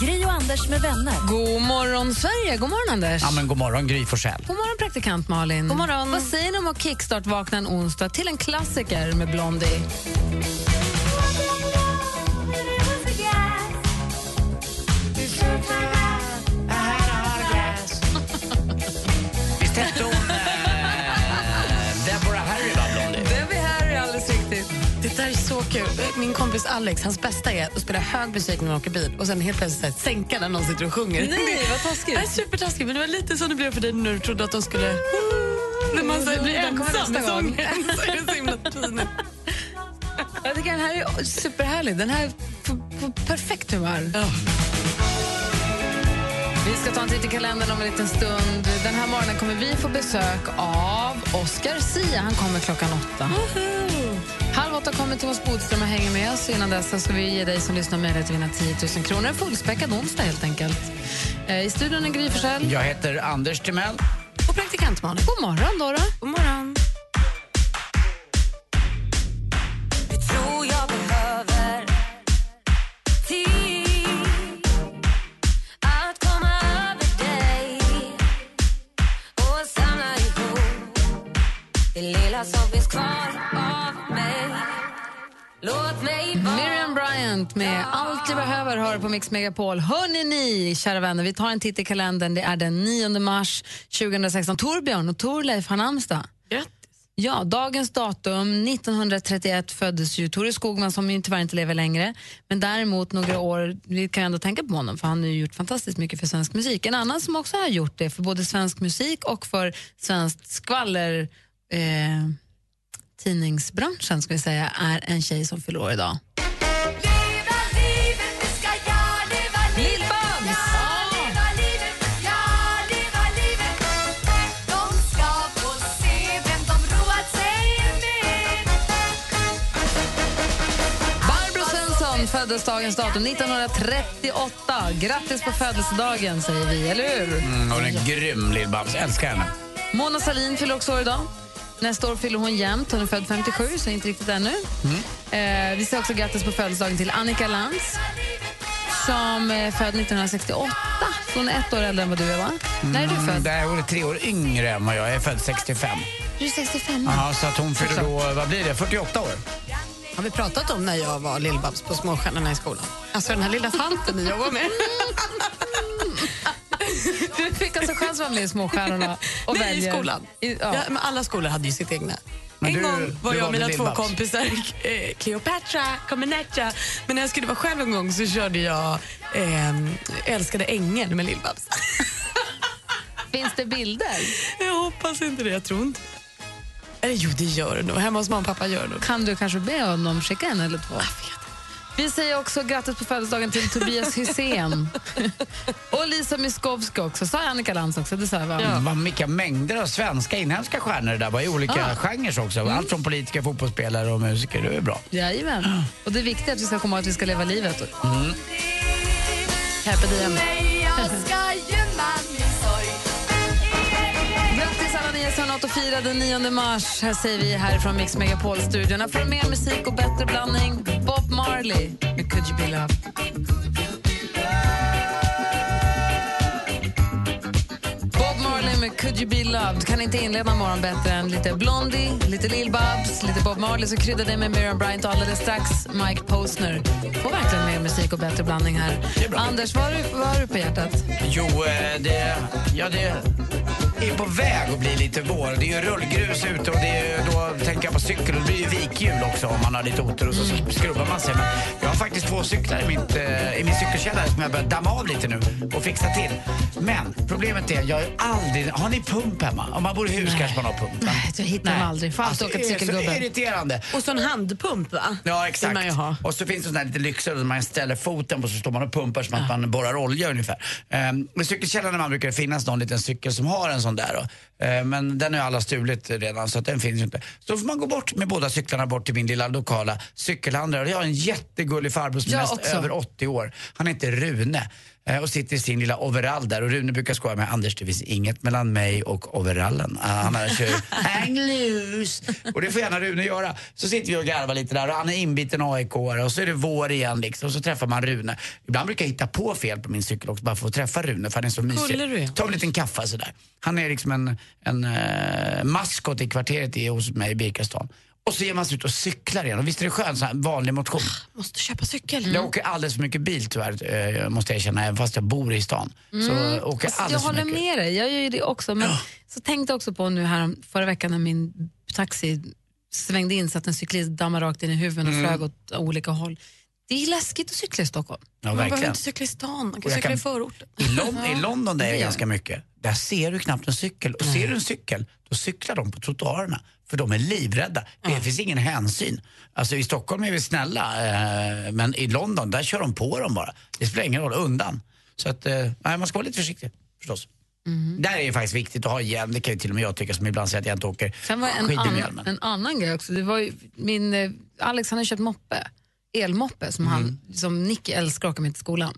Gri och Anders med vänner. God morgon, Sverige! God morgon, Anders. Ja, men god morgon, Gry Forssell. God morgon, praktikant Malin. God morgon. Vad säger ni om att kickstart-vakna en onsdag till en klassiker med Blondie? Där är så kul. Min kompis Alex, hans bästa är att spela hög musik när man åker bil och sen helt plötsligt här, sänka när någon sitter och sjunger. Nej, vad taskigt. Det är supertaskigt, men det var lite så det blev för dig när du trodde att de skulle... När man så här, blir ensam med sången så är det så himla pinigt. Jag tycker den här är superhärlig. Den här är på, perfekt humör. Vi ska ta en titt i kalendern om en liten stund. Den här morgonen kommer vi få besök av Oscar Sia. Han kommer klockan åtta. Halv åtta kommer Thomas Bodström och hänger med oss. Innan dess så ska vi ge dig som lyssnar möjlighet att vinna 10 000 kronor. En fullspäckad onsdag helt enkelt. Eh, I studion är Gry Forssell Jag heter Anders Timell. och praktikant Malin. God morgon, Dora. God morgon. Miriam Bryant med Allt jag behöver hör på Mix Megapol. Hörni ni, kära vänner, vi tar en titt i kalendern. Det är den 9 mars 2016. Torbjörn och Torleif har namnsdag. Grattis. Ja, dagens datum, 1931 föddes ju Tore Skogman som ju tyvärr inte lever längre. Men däremot några år, vi kan ändå tänka på honom för han har gjort fantastiskt mycket för svensk musik. En annan som också har gjort det för både svensk musik och för svenskt skvaller eh, tidningsbranschen ska vi säga, är en tjej som fyller år idag. Lill-Babs! Barbro Svensson föddes dagens datum 1938. Grattis på födelsedagen säger vi, eller hur? Mm, hon är grym, Lill-Babs. Älskar henne. Mona Sahlin fyller också år idag. Nästa år fyller hon jämnt. Hon är född 57, så inte riktigt ännu. Eh, vi säger också grattis på födelsedagen till Annika Lantz som är född 1968. Så hon är ett år äldre än vad du är, va? När är du Mm, född? där hon är tre år yngre än vad jag är. Jag är född 65. Du är 65 år. Ja, så att hon fyller då, vad blir det, 48 år? Har vi pratat om när jag var Lill-Babs på Småstjärnorna i skolan? Alltså den här lilla fanten ni jobbar med. Att vara med i Småstjärnorna och Nej, i välja. skolan. I, ja. Ja, men alla skolor hade ju sitt egna. Men en du- gång var jag och mina två kompisar, eh, Cleopatra, Comenetra. Men när jag skulle vara själv en gång så körde jag eh, Älskade ängeln med Lill-Babs. Finns det bilder? jag hoppas inte det, jag tror inte Eller jo, det gör det nog. Hemma hos mamma och pappa gör det nog. Kan du kanske be honom skicka en eller två? Vi säger också grattis på födelsedagen till Tobias Hysén. och Lisa Miskovsky också. Sa jag Annika Lantz också? Det sa jag, va? Det var mycket mängder av svenska inhemska stjärnor där var i olika Ah. genrer också. Mm. Allt från politiker, fotbollsspelare och musiker. Det är bra. Jajamän. Och det är viktigt att vi ska komma ihåg att vi ska leva livet. Mm. Carpe diem. något att fira den 9 mars. Här säger vi härifrån Mix Megapol-studion. Här får du mer musik och bättre blandning. Bob Marley med Could You Be Loved. Bob Marley med Could You Be Loved. Kan inte inleda morgon bättre än lite Blondie, lite Lill-Babs, lite Bob Marley. Så kryddar det med Miriam Bryant och alldeles strax Mike Posner. Får verkligen mer musik och bättre blandning här. Anders, vad har, du, vad har du på hjärtat? Jo, eh, det... Ja, det är på väg att bli lite vår. Det är ju rullgrus ute och det är, då tänker jag på cykel och det blir ju vikhjul också om man har lite otur och så skrubbar man sig. Men jag faktiskt två cyklar i, mitt, eh, i min cykelkällare som jag börjat damma av lite nu och fixa till. Men problemet är, jag har aldrig... Har ni pump hemma? Om man bor i hus kanske man har pump. va? Nej, jag hittar dem aldrig. Får alltid åka till det är så cykelgubben. irriterande. Och så en handpump va? Ja, exakt. man ju ha. Och så finns det sådana här lite lyxigare som man ställer foten på så står man och pumpar som att man borrar olja ungefär. Um, I cykelkällaren man brukar det finnas någon liten cykel som har en sån där. Då. Eh, men den har alla stulit redan så att den finns ju inte. Så får man gå bort med båda cyklarna bort till min lilla lokala cykelhandlare. Jag har en jättegullig farbror som är över 80 år. Han heter Rune eh, och sitter i sin lilla overall där. Och Rune brukar skoja med Anders, det finns inget mellan mig och overallen. Uh, han är kör hang loose. Och det får gärna Rune göra. Så sitter vi och garvar lite där och han är inbiten aik och så är det vår igen liksom. Och så träffar man Rune. Ibland brukar jag hitta på fel på min cykel också bara för att träffa Rune för han är så mysig. Gullig. Ta en liten kaffe sådär. Han är liksom en, en uh, maskot i kvarteret i, hos mig i Birkastan. Och så ger man sig ut och cyklar igen. Och visst är det skönt, så vanlig motion. Måste köpa cykel. Jag åker alldeles för mycket bil tyvärr, eh, måste jag erkänna, även fast jag bor i stan. Så åker jag Alltså, jag för håller mycket. med dig, jag gör ju det också. Men så tänkte jag också på nu här förra veckan när min taxi svängde in så att en cyklist dammade rakt in i huvudet och Mm. flög åt olika håll. Det är läskigt att cykla i Stockholm. Ja, Man behöver verkligen. inte cykla i stan, man kan cykla kan- i förorten. I, Lon- I London där är det ganska mycket. Där ser du knappt en cykel. Och ser du en cykel, då cyklar de på trottoarerna. För de är livrädda. Det finns ingen hänsyn. Alltså i Stockholm är vi snälla, eh, men i London, där kör de på dem bara. Det spelar ingen roll, undan. Så att, eh, nej, man ska vara lite försiktig förstås. Mhm. Där är det faktiskt viktigt att ha hjälm. Det kan ju till och med jag tycka som ibland säger att jag inte åker Sen var det en, hjälmen. en annan grej också. Det var ju, min, eh, Alex han har köpt moppe, elmoppe som, han, Mm. som Nicky älskar att åka med till skolan.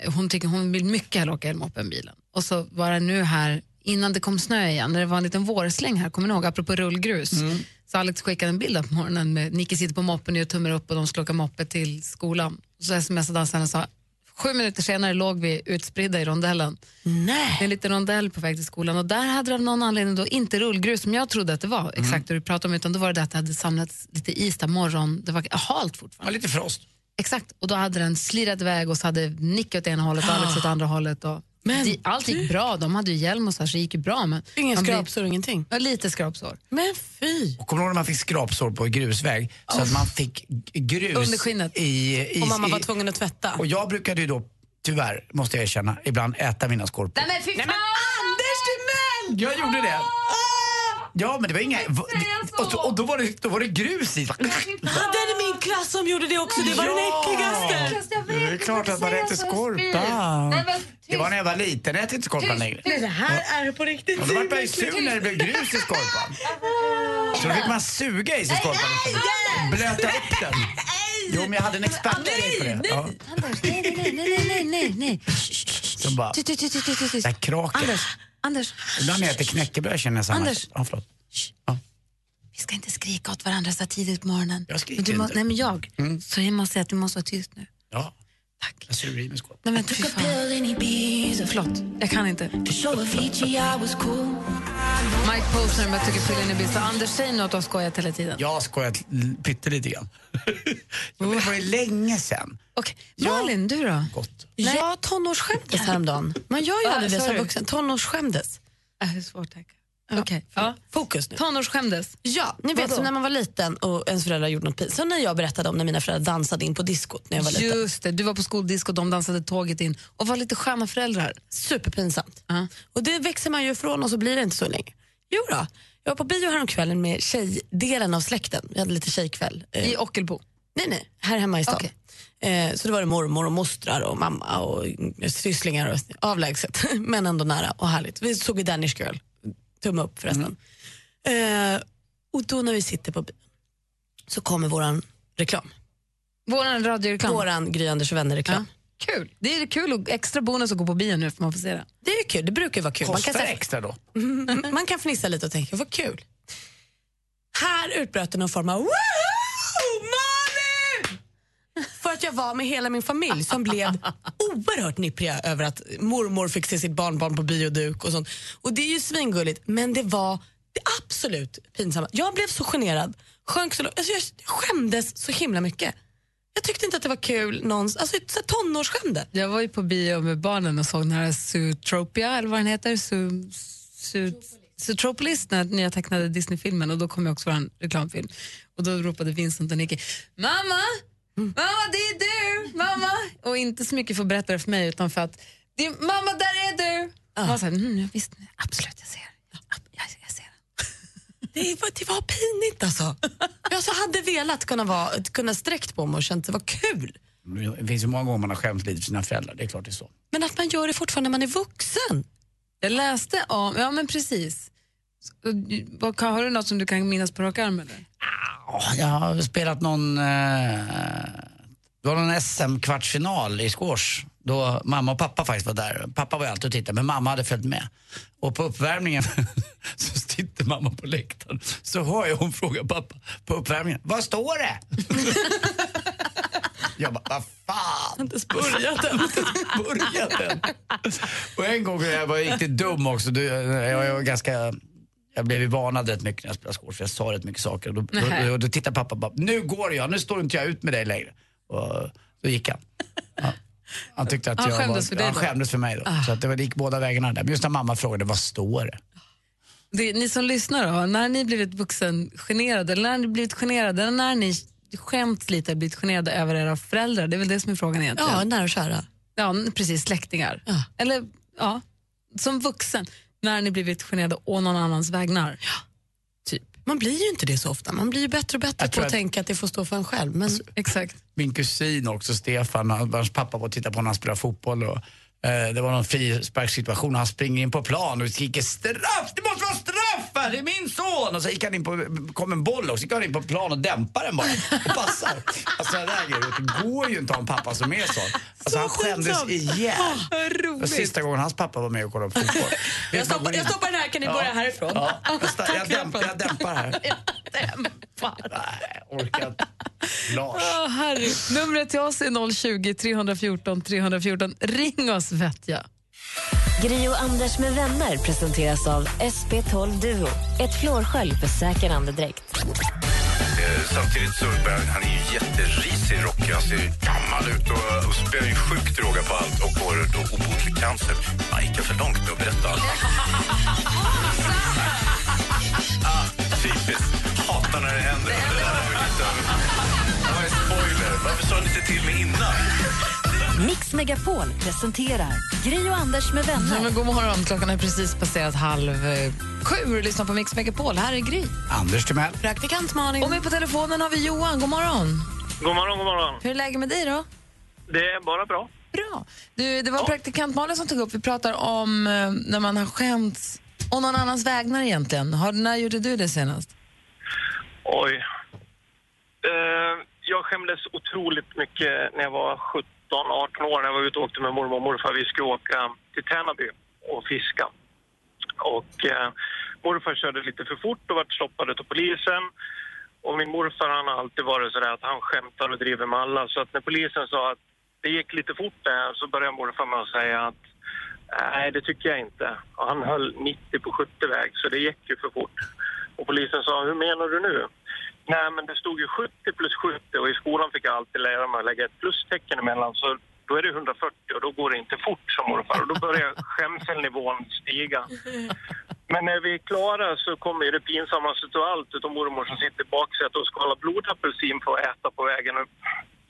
Eh, Hon, tycker, hon vill mycket hellre åka elmoppe än bilen. Och så var det nu här, innan det kom snö igen, när det var en liten vårsläng här, kommer ni ihåg, apropå rullgrus. Mm. Så Alex skickade en bild på morgonen med Nicky sitter på moppen och tummar upp och de ska åka moppe till skolan. Så smsade han sen och sa, sju minuter senare låg vi utspridda i rondellen. Nej. En liten rondell på väg till skolan och där hade det av någon anledning då inte rullgrus som jag trodde att det var, exakt det du pratade om, utan då var det att det hade samlats lite is där morgon, det var halt Ja, fortfarande. lite frost. Exakt, och då hade den slirat iväg och så hade Nick åt ena hållet och Alex åt andra hållet. Och Men det, allt gick bra, de hade ju hjälm och så, här, så det gick ju bra. Men blir- skrapsår, ingenting. Ja, lite skrapsår. Men fy. Och kommer du ihåg när man fick skrapsår på grusväg? Så att man fick grus Under skinnet. i, i... Och mamma var tvungen att tvätta. Och jag brukade ju då, tyvärr måste jag erkänna, ibland äta mina skorpor. Nej men fy fan! Anders Timell! Jag gjorde det. Ja, men det var inga... Och, så, och då, var det, då var det grus i. Ja, det är min klass som gjorde det också, det var den äckligaste. Det är klart att man äter skorpa. Det var när jag var liten, jag äter inte skorpan längre. Nej, det här är på riktigt. Och då vart man ju sur när det blev grus i skorpan. Så då fick man suga i sig skorpan. Blöta upp den. Jo, men jag hade en expertgrej på det. Ja. Anders, nej, nej, nej, nej, nej, nej. De bara, Tyst, tyst, tyst, tyst, tyst. där kraken. Anders, Anders, Ibland när jag äter knäckebröd känner jag samma. Anders. Ja, förlåt. Ja. vi ska inte skrika åt varandra så tidigt på morgonen. Jag skriker men du må, inte. Mm. Nej, men jag. Så jag måste säga att du måste vara tyst nu. Ja, Tack. jag suger i mig skorpan. Nej men fy fan. Förlåt, jag kan inte. Mike Posner med Took a pill in Ibiza. Anders, säg nu att du har skojat hela tiden. Jag har skojat pyttelite grann. Det var ju länge sen. Okej, Malin, du då? Gott. Jag tonårsskämdes häromdagen. Man gör ju aldrig det som vuxen. Tonårsskämdes. Äh, hur svårt Okej, ja. Fokus nu. Tonårsskämdes. Ja, ni vet som när man var liten och ens föräldrar gjorde något pinsamt. Som när jag berättade om när mina föräldrar dansade in på diskot när jag var liten. Just det, du var på skoldisco och de dansade tåget in och var lite sköna föräldrar. Superpinsamt. Ja. Och det växer man ju ifrån och så blir det inte så länge. Jo då. Jag var på bio häromkvällen med tjejdelen av släkten. Vi hade lite tjejkväll. Eh, I Ockelbo. Nej, nej, här hemma i stan. Okej. Eh, så det var det mormor och mostrar och mamma och sysslingar och avlägset, men ändå nära och härligt. Vi såg ju Danish Girl, tumme upp förresten. Eh, och då när vi sitter på bion så kommer våran reklam. Vår radioreklam. Våran Gry Anders och vänner-reklam. Ja. Kul. Det är kul och extra bonus att gå på bio nu för man får se det. Det är kul, det brukar vara kul. Man Kostar kan, det säga, extra då? man kan fnissa lite och tänka, vad kul. Här utbröt det någon form av Woohoo! Malin! För att jag var med hela min familj som blev oerhört nippriga över att mormor fick se sitt barnbarn på bioduk och sånt. Och det är ju svingulligt, men det var det absolut pinsamma. Jag blev så generad, sjönk så långt. Alltså jag skämdes så himla mycket. Jag tyckte inte att det var kul någonstans. Alltså tonårsskämde. Jag var ju på bio med barnen och såg den här Zootropia, eller vad den heter. Zootropolis, den nya tecknade Disney-filmen och då kom ju också vår reklamfilm. Och då ropade Vincent och Nicky Mamma! Mamma, det är du! Mamma! Och inte så mycket för att berätta det för mig utan för att det är, Mamma, där är du! Ah. Jag sa, mm, visst, absolut, jag ser. Ja, jag, jag ser. Det var, det var pinigt alltså. Jag så hade velat kunna, vara, kunna sträckt på mig och känt att det var kul. Det finns ju många gånger man har skämt lite för sina föräldrar, det är klart det är så. Men att man gör det fortfarande när man är vuxen. Jag läste om, ja men precis. Har du något som du kan minnas på rak arm eller? Ja, Jag har spelat någon... Eh, det var någon SM-kvartsfinal i squash då mamma och pappa faktiskt var där. Pappa var ju alltid och tittade, men mamma hade följt med. Och på uppvärmningen så sitter mamma på läktaren. Så hör jag hon fråga pappa på uppvärmningen, vad står det? jag bara, vad fan? Inte börjat än. börjat än. Och en gång jag var riktigt dum också. Jag var ganska... Jag blev ju varnad rätt mycket när jag spelade squash för jag sa rätt mycket saker. Och då, då, då, då tittade pappa bara, nu går jag, nu står inte jag ut med dig längre. Och då gick han. Ja. Han tyckte att Han jag skämdes var, för dig Han då? skämdes för mig då. Så att det, var, det gick båda vägarna där. Men just när mamma frågade, vad står det? Det, ni som lyssnar då, när ni blivit vuxengenerade, eller när ni blivit generade, eller när ni skämt lite blivit generade över era föräldrar, det är väl det som är frågan egentligen. Ja, nära och kära. Ja, precis, släktingar. Ja. Eller, ja, som vuxen, när ni blivit generade å någon annans vägnar. Typ. Man blir ju inte det så ofta. Man blir ju bättre och bättre på att att- tänka att det får stå för en själv. Men Exakt. Min kusin också, Stefan, vars pappa var och tittade på när han spelade fotboll. Och, det var någon frisparkssituation han springer in på plan och skriker straff! Det måste vara straff! här, Det är min son! Och så gick han in på, kom en boll och så gick han in på plan och dämpade den bara och passar. Alltså det där grejer, det går ju inte att ha en pappa som är sån. Alltså han skämdes ihjäl. Vad Det sista gången hans pappa var med och kollade på fotboll. jag, stoppar, jag stoppar den här, kan ni börja härifrån? Ja, jag, jag, dämpar, jag dämpar här. Dämpar. Nej, jag orkar inte. Lars. Herre. Numret till oss är 020 314 314. Ring oss, vet jag. Gri och Anders med vänner presenteras av SP12 Duo. Ett flårskölj för säker andedräkt. Samtidigt så börjar, han är ju jätterisig rockig. Han ser gammal ut och, och spelar ju sjukt droga på allt och får då obotlig cancer. Han gick för långt med att berätta allt? ah, typiskt. Hatar när det händer. Det där var ju lite... En spoiler. Varför sa ni inte till mig innan? Mix Megapol presenterar Gri och Anders med Ja, vänner. men god morgon, klockan är precis passerat halv eh, sju. Lyssna på Mix Megapol. Här är Gry. Anders Timell. Praktikant Malin. Och med på telefonen har vi Johan. God morgon. God morgon, god morgon. Hur är läget med dig då? Det är bara bra. Bra. Du, det var praktikant Malin som tog upp. Vi pratar om eh, när man har skämts om någon annans vägnar egentligen. Har, när gjorde du det senast? Oj. Eh, jag skämdes otroligt mycket när jag var 17, 18 år när jag var ute och åkte med mormor och morfar. Vi skulle åka till Tärnaby och fiska. Och eh, morfar körde lite för fort och vart stoppad av polisen. Och min morfar han har alltid varit sådär att han skämtar och driver med alla. Så att när polisen sa att det gick lite fort där så började morfar med att säga att nej, det tycker jag inte. Och han höll 90 på 70-väg så det gick ju för fort. Och polisen sa, hur menar du nu? Nej, men det stod ju 70 plus 70 och i skolan fick jag alltid lära mig att lägga ett plustecken emellan. Så då är det 140 och då går det inte fort som morfar. Och då börjar skämselnivån stiga. Men när vi är klara så kommer det pinsammaste av allt utav mormor som sitter i baksätet och skalar blodapelsin för att äta på vägen upp.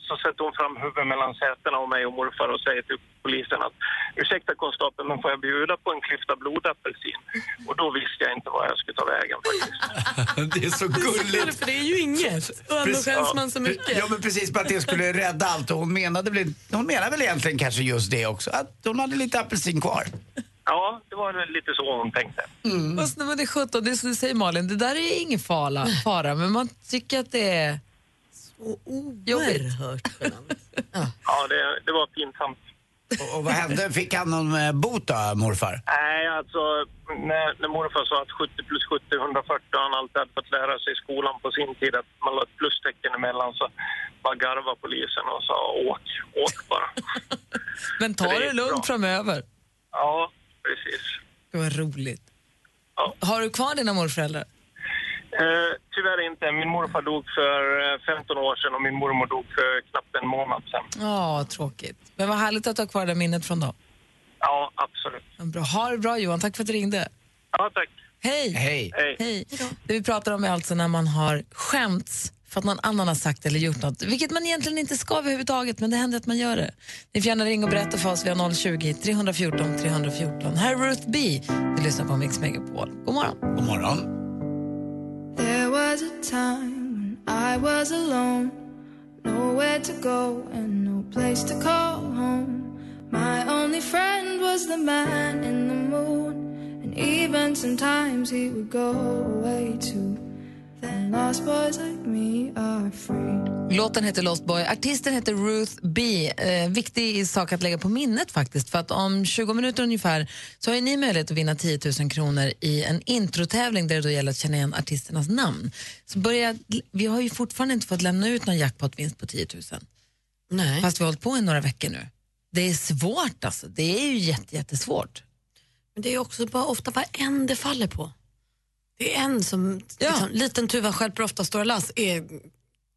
Så sätter hon fram huvudet mellan sätena och mig och morfar och säger till polisen att ursäkta konstapeln, men får jag bjuda på en klyfta blodapelsin? Och då visste jag inte var jag skulle ta vägen faktiskt. Det är så gulligt. För det är ju inget. Och ändå skäms man så mycket. Ja men precis, bara att det skulle rädda allt. Och hon menade väl, hon menade väl egentligen kanske just det också, att hon hade lite apelsin kvar. Ja, det var lite så hon tänkte. Och så när man är 17, det är som du säger Malin, det där är ingen fara, fara men man tycker att det är jobbigt. Oerhört genant. Ja, det, det var pinsamt. Och, och vad hände? Fick han någon eh, bot då, morfar? Nej, alltså när, när morfar sa att 70 plus 70 är 140 och han alltid hade fått lära sig i skolan på sin tid att man la ett plustecken emellan så bara garvade polisen och sa åk, åk bara. Men ta Det det lugnt bra. framöver. Ja, precis. Det var roligt. Ja. Har du kvar dina morföräldrar? Eh, tyvärr inte. Min morfar dog för eh, 15 år sedan och min mormor dog för knappt en månad sedan. Ja, tråkigt. Men vad härligt att du har kvar det minnet från dem. Ja, absolut. Bra. Ha det bra Johan, tack för att du ringde. Ja, tack. Hej! Hej. Hej. Hej. Det vi pratar om är alltså när man har skämts för att någon annan har sagt eller gjort något, vilket man egentligen inte ska överhuvudtaget, men det händer att man gör det. Ni får gärna ringa och berätta för oss. Vi har 020 314 314. Här är Ruth B. Du lyssnar på Mix Megapol. God morgon. God morgon. Was a time when I was alone, nowhere to go and no place to call home. My only friend was the man in the moon, and even sometimes he would go away too. Låten heter Lost Boy. Artisten heter Ruth B. Eh, viktig sak att lägga på minnet faktiskt. För att om 20 minuter ungefär så har ni möjlighet att vinna 10 000 kronor i en introtävling där det då gäller att känna igen artisternas namn. Så börja, vi har ju fortfarande inte fått lämna ut någon jackpot-vinst på 10 000. Nej. Fast vi har hållit på i några veckor nu. Det är svårt alltså. Det är ju jätte, jättesvårt. Men det är också bara ofta bara en det faller på. Det är en som, liksom, liten tuva stjälper ofta stora lass, är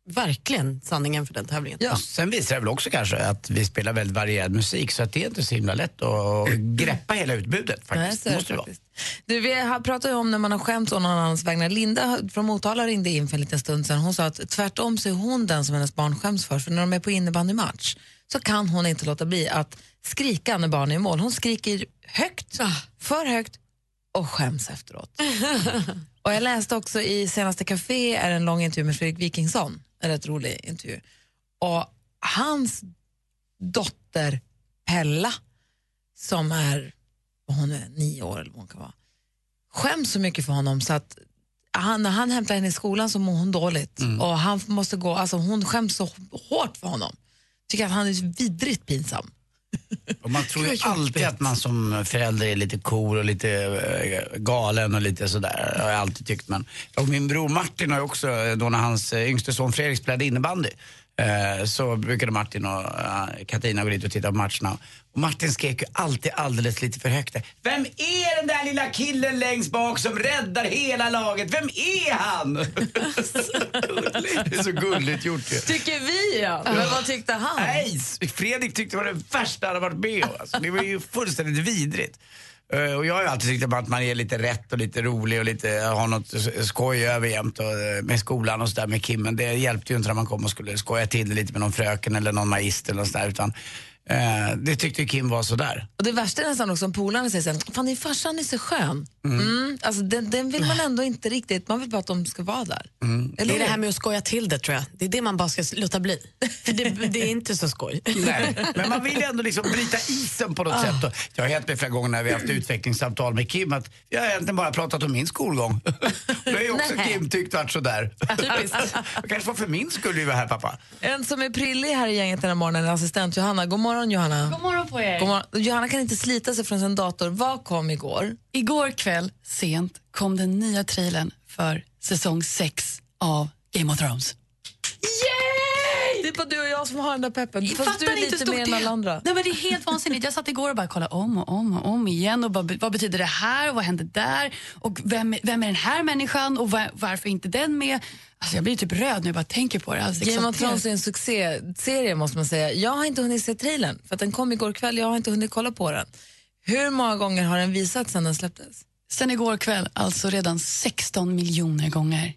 verkligen sanningen för den tävlingen. Och sen visar det väl också kanske att vi spelar väldigt varierad musik så att det är inte så himla lätt att greppa hela utbudet Nej, faktiskt. Måste det faktiskt. Du, vi har pratat ju om när man har skämt å någon annans vägnar. Linda från Motala ringde in för en liten stund sedan. Hon sa att tvärtom så är hon den som hennes barn skäms för. För när de är på innebandymatch så kan hon inte låta bli att skrika när barn är i mål. Hon skriker högt, för högt och skäms efteråt. och jag läste också i senaste Café är en lång intervju med Fredrik Wikingsson, en rätt rolig intervju. Och hans dotter Pella, som är, hon är, nio år eller vad hon kan vara, skäms så mycket för honom så att han, när han hämtar henne i skolan så mår hon dåligt. Och han måste gå, alltså hon skäms så hårt för honom. Tycker att han är vidrigt pinsam. Och man tror ju alltid att man som förälder är lite cool och lite eh, galen och lite sådär. Det har jag alltid tyckt. Men, och min bror Martin har ju också, eh, då när hans eh, yngste son Fredrik spelade innebandy, eh, så brukade Martin och eh, Katarina gå dit och titta på matcherna. Och Martin skrek ju alltid alldeles lite för högt. där, Vem är den där lilla killen längst bak som räddar hela laget? Vem är han? det är så gulligt gjort ju. Tycker vi ja. Men vad tyckte han? Nej, Fredrik tyckte det var det värsta han hade varit med om. Alltså, det var ju fullständigt vidrigt. Eh, och jag har ju alltid tyckt att man är lite rätt och lite rolig och lite, eh, har något skoj över jämt och, eh, med skolan och sådär med Kim. Men det hjälpte ju inte när man kom och skulle skoja till det lite med någon fröken eller någon magister eller sådär. Utan eh, det tyckte Kim var sådär. Och det värsta är nästan också om polarna säger sen, fan din farsan är så skön. Mm. alltså, den, den vill man ändå inte riktigt, man vill bara att de ska vara där. Det är det här med att skoja till det tror jag. Det är det man bara ska låta bli. För det, det är inte så skoj. Nej, men man vill ju ändå liksom bryta isen på något sätt. Och det har hänt mig flera gånger när vi har haft utvecklingssamtal med Kim att jag har egentligen bara pratat om min skolgång. det har ju också Nej. Kim tyckt varit sådär. Jag kanske var för min skull vi var här pappa. En som är prillig här i gänget den här morgonen är assistent Johanna. God morgon Johanna. God morgon på er. God morgon. Johanna kan inte slita sig från sin dator. Vad kom igår? Igår kväll, sent, kom den nya trailern för säsong 6 av Game of Thrones. Yay! Det är bara du och jag som har den där peppen. Fast du är inte lite mer än alla andra. Nej, men det är helt vansinnigt. Jag satt igår och bara kollade om och om och om igen. Och bara, vad betyder det här och vad hände där? Och vem, vem är den här människan och var, varför inte den med? Alltså jag blir typ röd när jag bara tänker på det. Alltså, Game of. Thrones är en succéserie måste man säga. Jag har inte hunnit se trailern för att den kom igår kväll. Jag har inte hunnit kolla på den. Hur många gånger har den visats sedan den släpptes? Sen igår kväll, alltså redan 16 miljoner gånger.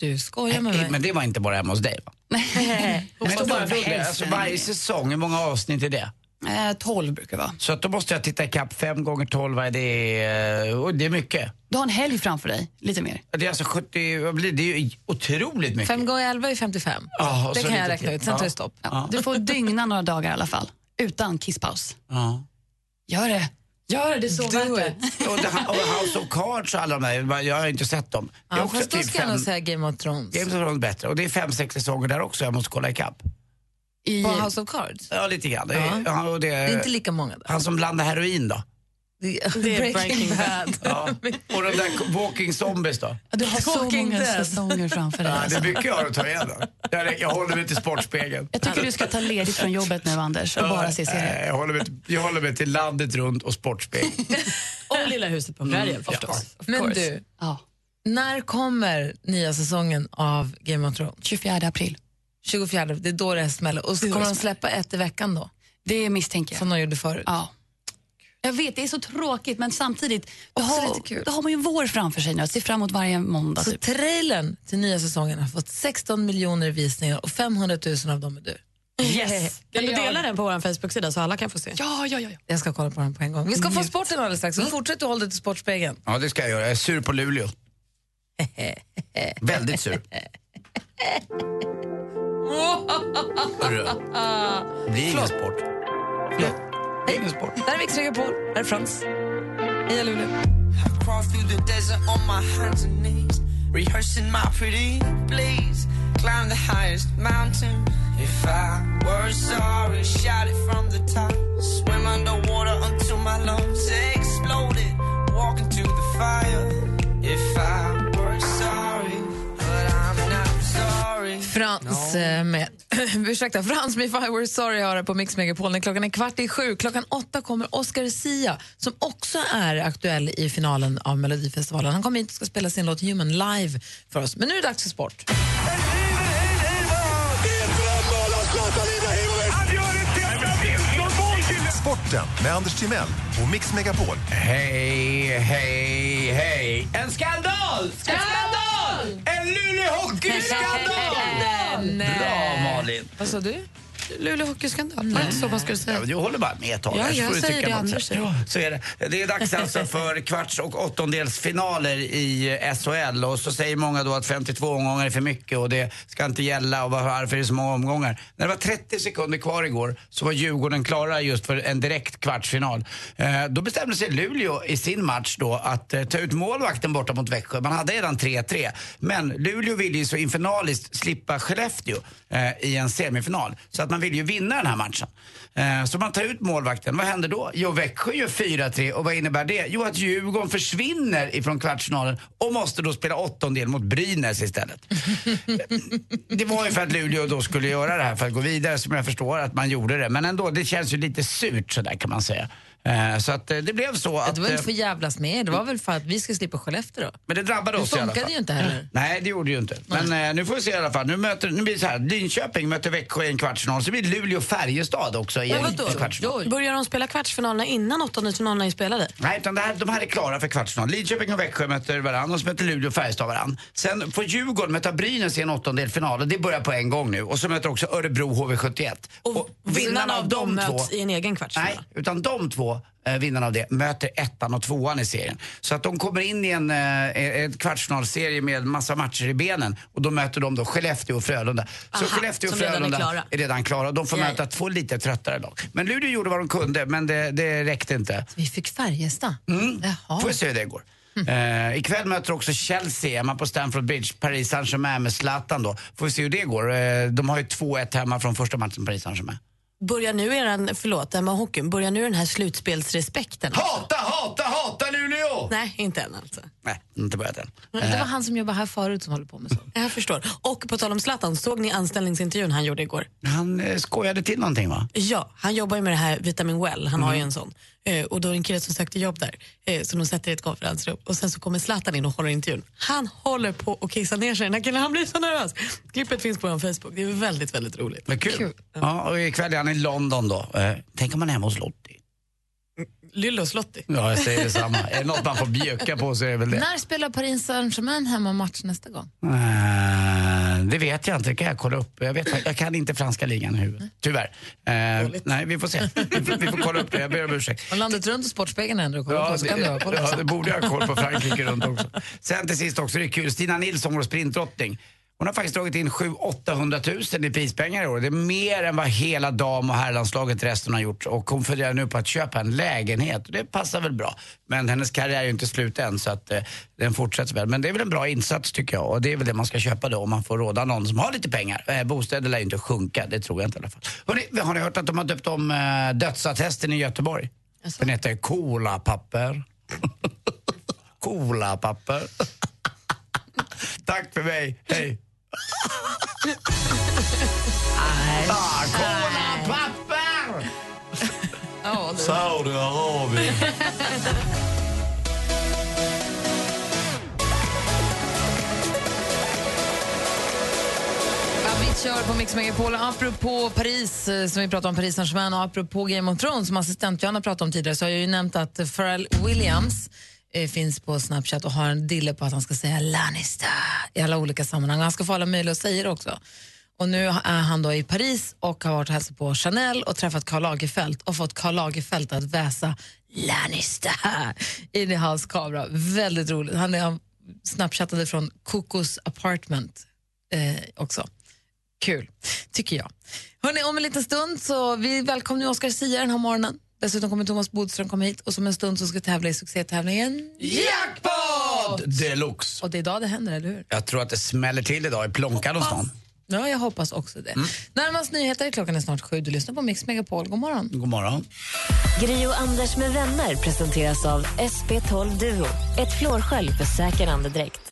Du skojar med mig. Men det var inte bara hemma hos dig va? Nej, Men står bara alltså varje säsong, hur många avsnitt är det? Eh, 12 brukar det vara. Så att då måste jag titta ikapp fem gånger tolv, vad är det? eh, Och det är mycket. Du har en helg framför dig, lite mer. Det är alltså 70, vad blir det? Det är ju otroligt mycket. Fem gånger elva är 55. Ja, och det så kan lite jag räkna till. ut, sen tar det stopp. Ja. Du får dygna några dagar i alla fall, utan kisspaus. Ja. Gör det. Gör det, det är så värt det. Och, det, och House of Cards och alla de där, jag har inte sett dem. Det är Ja, också fast då typ ska jag fem, nog säga Game of Thrones. Games of Thrones bättre. Och det är fem, sex säsonger där också, jag måste kolla ikapp. I, På House of Cards? Ja, lite grann. Det är, Ja. ja, och det, Det är inte lika många där. Han som blandar heroin då? Det är Breaking, Breaking Bad. Ja. Och de där Walking Zombies då? Ja, du har så många Dead. säsonger framför dig. Ja, det är mycket jag har att ta igen. då. Jag, jag håller mig till Sportspegeln. Jag tycker du ska ta ledigt från jobbet nu, Anders, och bara se serier. Jag håller, mig till, jag håller mig till landet runt och Sportspegeln. Och Lilla huset på prärien förstås. Of Men du, Ja. när kommer nya säsongen av Game of Thrones? 24 april. 24, det är då det smäller. Och så kommer de släppa ett i veckan då, Det misstänker jag. som de gjorde förut. Ja. Jag vet, det är så tråkigt men samtidigt då har, då har man ju en vår framför sig nu att se fram emot varje måndag. Så Typ. trailern till nya säsongen har fått 16 miljoner visningar och 500 000 av dem är du. Yes! Kan du dela den på vår Facebook-sida så alla kan få se? Ja, ja, ja. ja. Jag ska kolla på den på en gång. Vi ska få sporten alldeles strax. Så fortsätt att hålla dig till Sportspegeln. Ja, det ska jag göra. Jag är sur på Luleå. Väldigt sur. Hörru, det blir ingen sport. Förlåt. Det är ingen sport. Där är Mix Megapol. Här är Frans. Heja Luleå. Rehearsing my pretty please. Climb the highest mountain. If I were ursäkta, Frans med If I Were Sorry har det på Mix Megapol. Klockan är kvart i sju. Klockan åtta kommer Oscar Sia som också är aktuell i finalen av Melodifestivalen. Han kommer hit och ska spela sin låt Human live för oss. Men nu är det dags för sport. Sporten med Anders Timell och Mix Megapol. Hej, hej, hej. En skandal! En skandal! En Luleå hockeyskandal! Bra, Malin. Vad sa du? Luleå hockeyskandal. Var det inte så man skulle säga? Ja, du håller bara med ett tag. Ja, jag säger det Anders säger. Ja, så är det. Det är dags alltså för kvarts och åttondelsfinaler i SHL och så säger många då att 52 omgångar är för mycket och det ska inte gälla och varför är det så många omgångar? När det var 30 sekunder kvar igår så var Djurgården klara just för en direkt kvartsfinal. Eh, då bestämde sig Luleå i sin match då att eh, ta ut målvakten borta mot Växjö. Man hade redan 3-3. Men Luleå ville ju så infernaliskt slippa Skellefteå eh, i en semifinal. Så att man vill ju vinna den här matchen. Eh, så man tar ut målvakten. Vad händer då? Jo, Växjö gör 4-3 och vad innebär det? Jo, att Djurgården försvinner ifrån kvartsfinalen och måste då spela åttondel mot Brynäs istället. Eh, det var ju för att Luleå då skulle göra det här för att gå vidare som jag förstår att man gjorde det. Men ändå, det känns ju lite surt sådär kan man säga. Eh, Så att eh, det blev så att... det var inte eh, för jävlas med er, det var väl för att vi ska slippa Skellefteå då. men det drabbade Det oss i alla fall. funkade ju inte heller. Nej, det gjorde ju inte. Men eh, nu får vi se i alla fall. Nu, möter, nu blir det så här. Linköping möter Växjö i en kvartsfinal. Så blir det Luleå-Färjestad också i en, en kvartsfinal. Börjar de spela kvartsfinalerna innan åttondelsfinalerna är spelade? Nej, utan det här, de här är klara för kvartsfinal. Linköping och Växjö möter varandra och så möter Luleå och Färjestad varandra. Sen får Djurgården möta Brynäs i en åttondelsfinal och det börjar på en gång nu. Och så möter också Örebro HV71. Och, Vinnarna av dem möts i en egen kvartsfinal? Nej, utan de två eh, vinnarna av det möter ettan och tvåan i serien. Så att de kommer in i en, eh, en kvartsfinalserie med massa matcher i benen och då möter de då Skellefteå och Frölunda. Så Aha, Skellefteå och som redan är Frölunda klara. är redan klara de får Ja, möta två lite tröttare lag. Men Luleå gjorde vad de kunde men det, det räckte inte. Vi fick Färjestad. Mm. Jaha. Får vi se hur det går. Eh, ikväll möter också Chelsea hemma på Stamford Bridge, Paris Saint-Germain med Zlatan då. Får vi se hur det går. Eh, de har ju 2-1 hemma från första matchen Paris Saint-Germain. Börjar nu eran, förlåt, med hockeyn, börjar nu den här slutspelsrespekten? Hata, hata, hata Luleå! Nej, inte än alltså. Nej, inte börjat än. Det var han som jobbade här förut som håller på med sånt. Jag förstår. Och på tal om Zlatan, såg ni anställningsintervjun han gjorde igår? Han eh, skojade till någonting va? Ja, han jobbar ju med det här Vitamin Well, han har ju en sån. Eh, och då är det en kille som sökte jobb där, eh, så de sätter i ett konferensrum och sen så kommer Zlatan in och håller intervjun. Han håller på att kissa ner sig, den killen, han blir så nervös. Klippet finns på vår Facebook, det är väldigt, väldigt roligt. Men kul. Ja, och ikväll är han i London då. Eh, tänk om han är hemma hos Lottie. Lyllos Lottie. Ja, jag säger detsamma. är det något man får bjucka på så är det väl det. När spelar Paris Saint-Germain hemma match nästa gång? Eh, det vet jag inte, det kan jag kolla upp. Jag, vet, jag kan inte franska ligan i huvudet, tyvärr. Eh, nej, vi får se. Vi får, vi får kolla upp det, jag ber om ursäkt. Och landet runt och Sportspegeln ändå och kolla på så kan du ha koll ja, det borde jag ha koll på Frankrike runt också. Sen till sist också, det är kul, Stina Nilsson, vår sprintdrottning. Hon har faktiskt dragit in 700-800 000 i prispengar i år. Det är mer än vad hela dam och herrlandslaget resten har gjort. Och hon funderar nu på att köpa en lägenhet. Det passar väl bra. Men hennes karriär är ju inte slut än så att eh, den fortsätter väl. Men det är väl en bra insats tycker jag. Och det är väl det man ska köpa då om man får råda någon som har lite pengar. Eh, bostäder lär ju inte sjunka, det tror jag inte i alla fall. Hörrni, har ni hört att de har döpt om eh, dödsattesten i Göteborg? Den heter Cola-papper. Cola-papper. Tack för mig, hej ah, Cola-papper! Saudiarabien. kör på Mix Megapol. Apropå Paris, eh, som vi pratade om, Paris Saint-Germain och apropå Game of Thrones som assistent Johanna pratade om tidigare så har jag ju nämnt att Pharrell Williams eh, finns på Snapchat och har en dille på att han ska säga Lannister i alla olika sammanhang. Han ska få alla möjliga att säga det också. Och nu är han då i Paris och har varit och hälsat på Chanel och träffat Karl Lagerfeld och fått Karl Lagerfeld att väsa Lannister in i hans kamera. Väldigt roligt. Han är snapchattade från Kokos apartment eh, också. Kul, tycker jag. Hörrni, om en liten stund så vi välkomnar Oscar Sia den här morgonen. Dessutom kommer Thomas Bodström komma hit och som en stund så ska tävla i succétävlingen Jackpot deluxe! Och det är idag det händer, eller hur? Jag tror att det smäller till idag i Plånkan hos någon. Ja, jag hoppas också det. Närmast nyheter, klockan är snart sju. Du lyssnar på Mix Megapol. God morgon. God morgon. Gri och Anders med vänner presenteras av SP12 Duo. Ett flårskölj för säker andedräkt.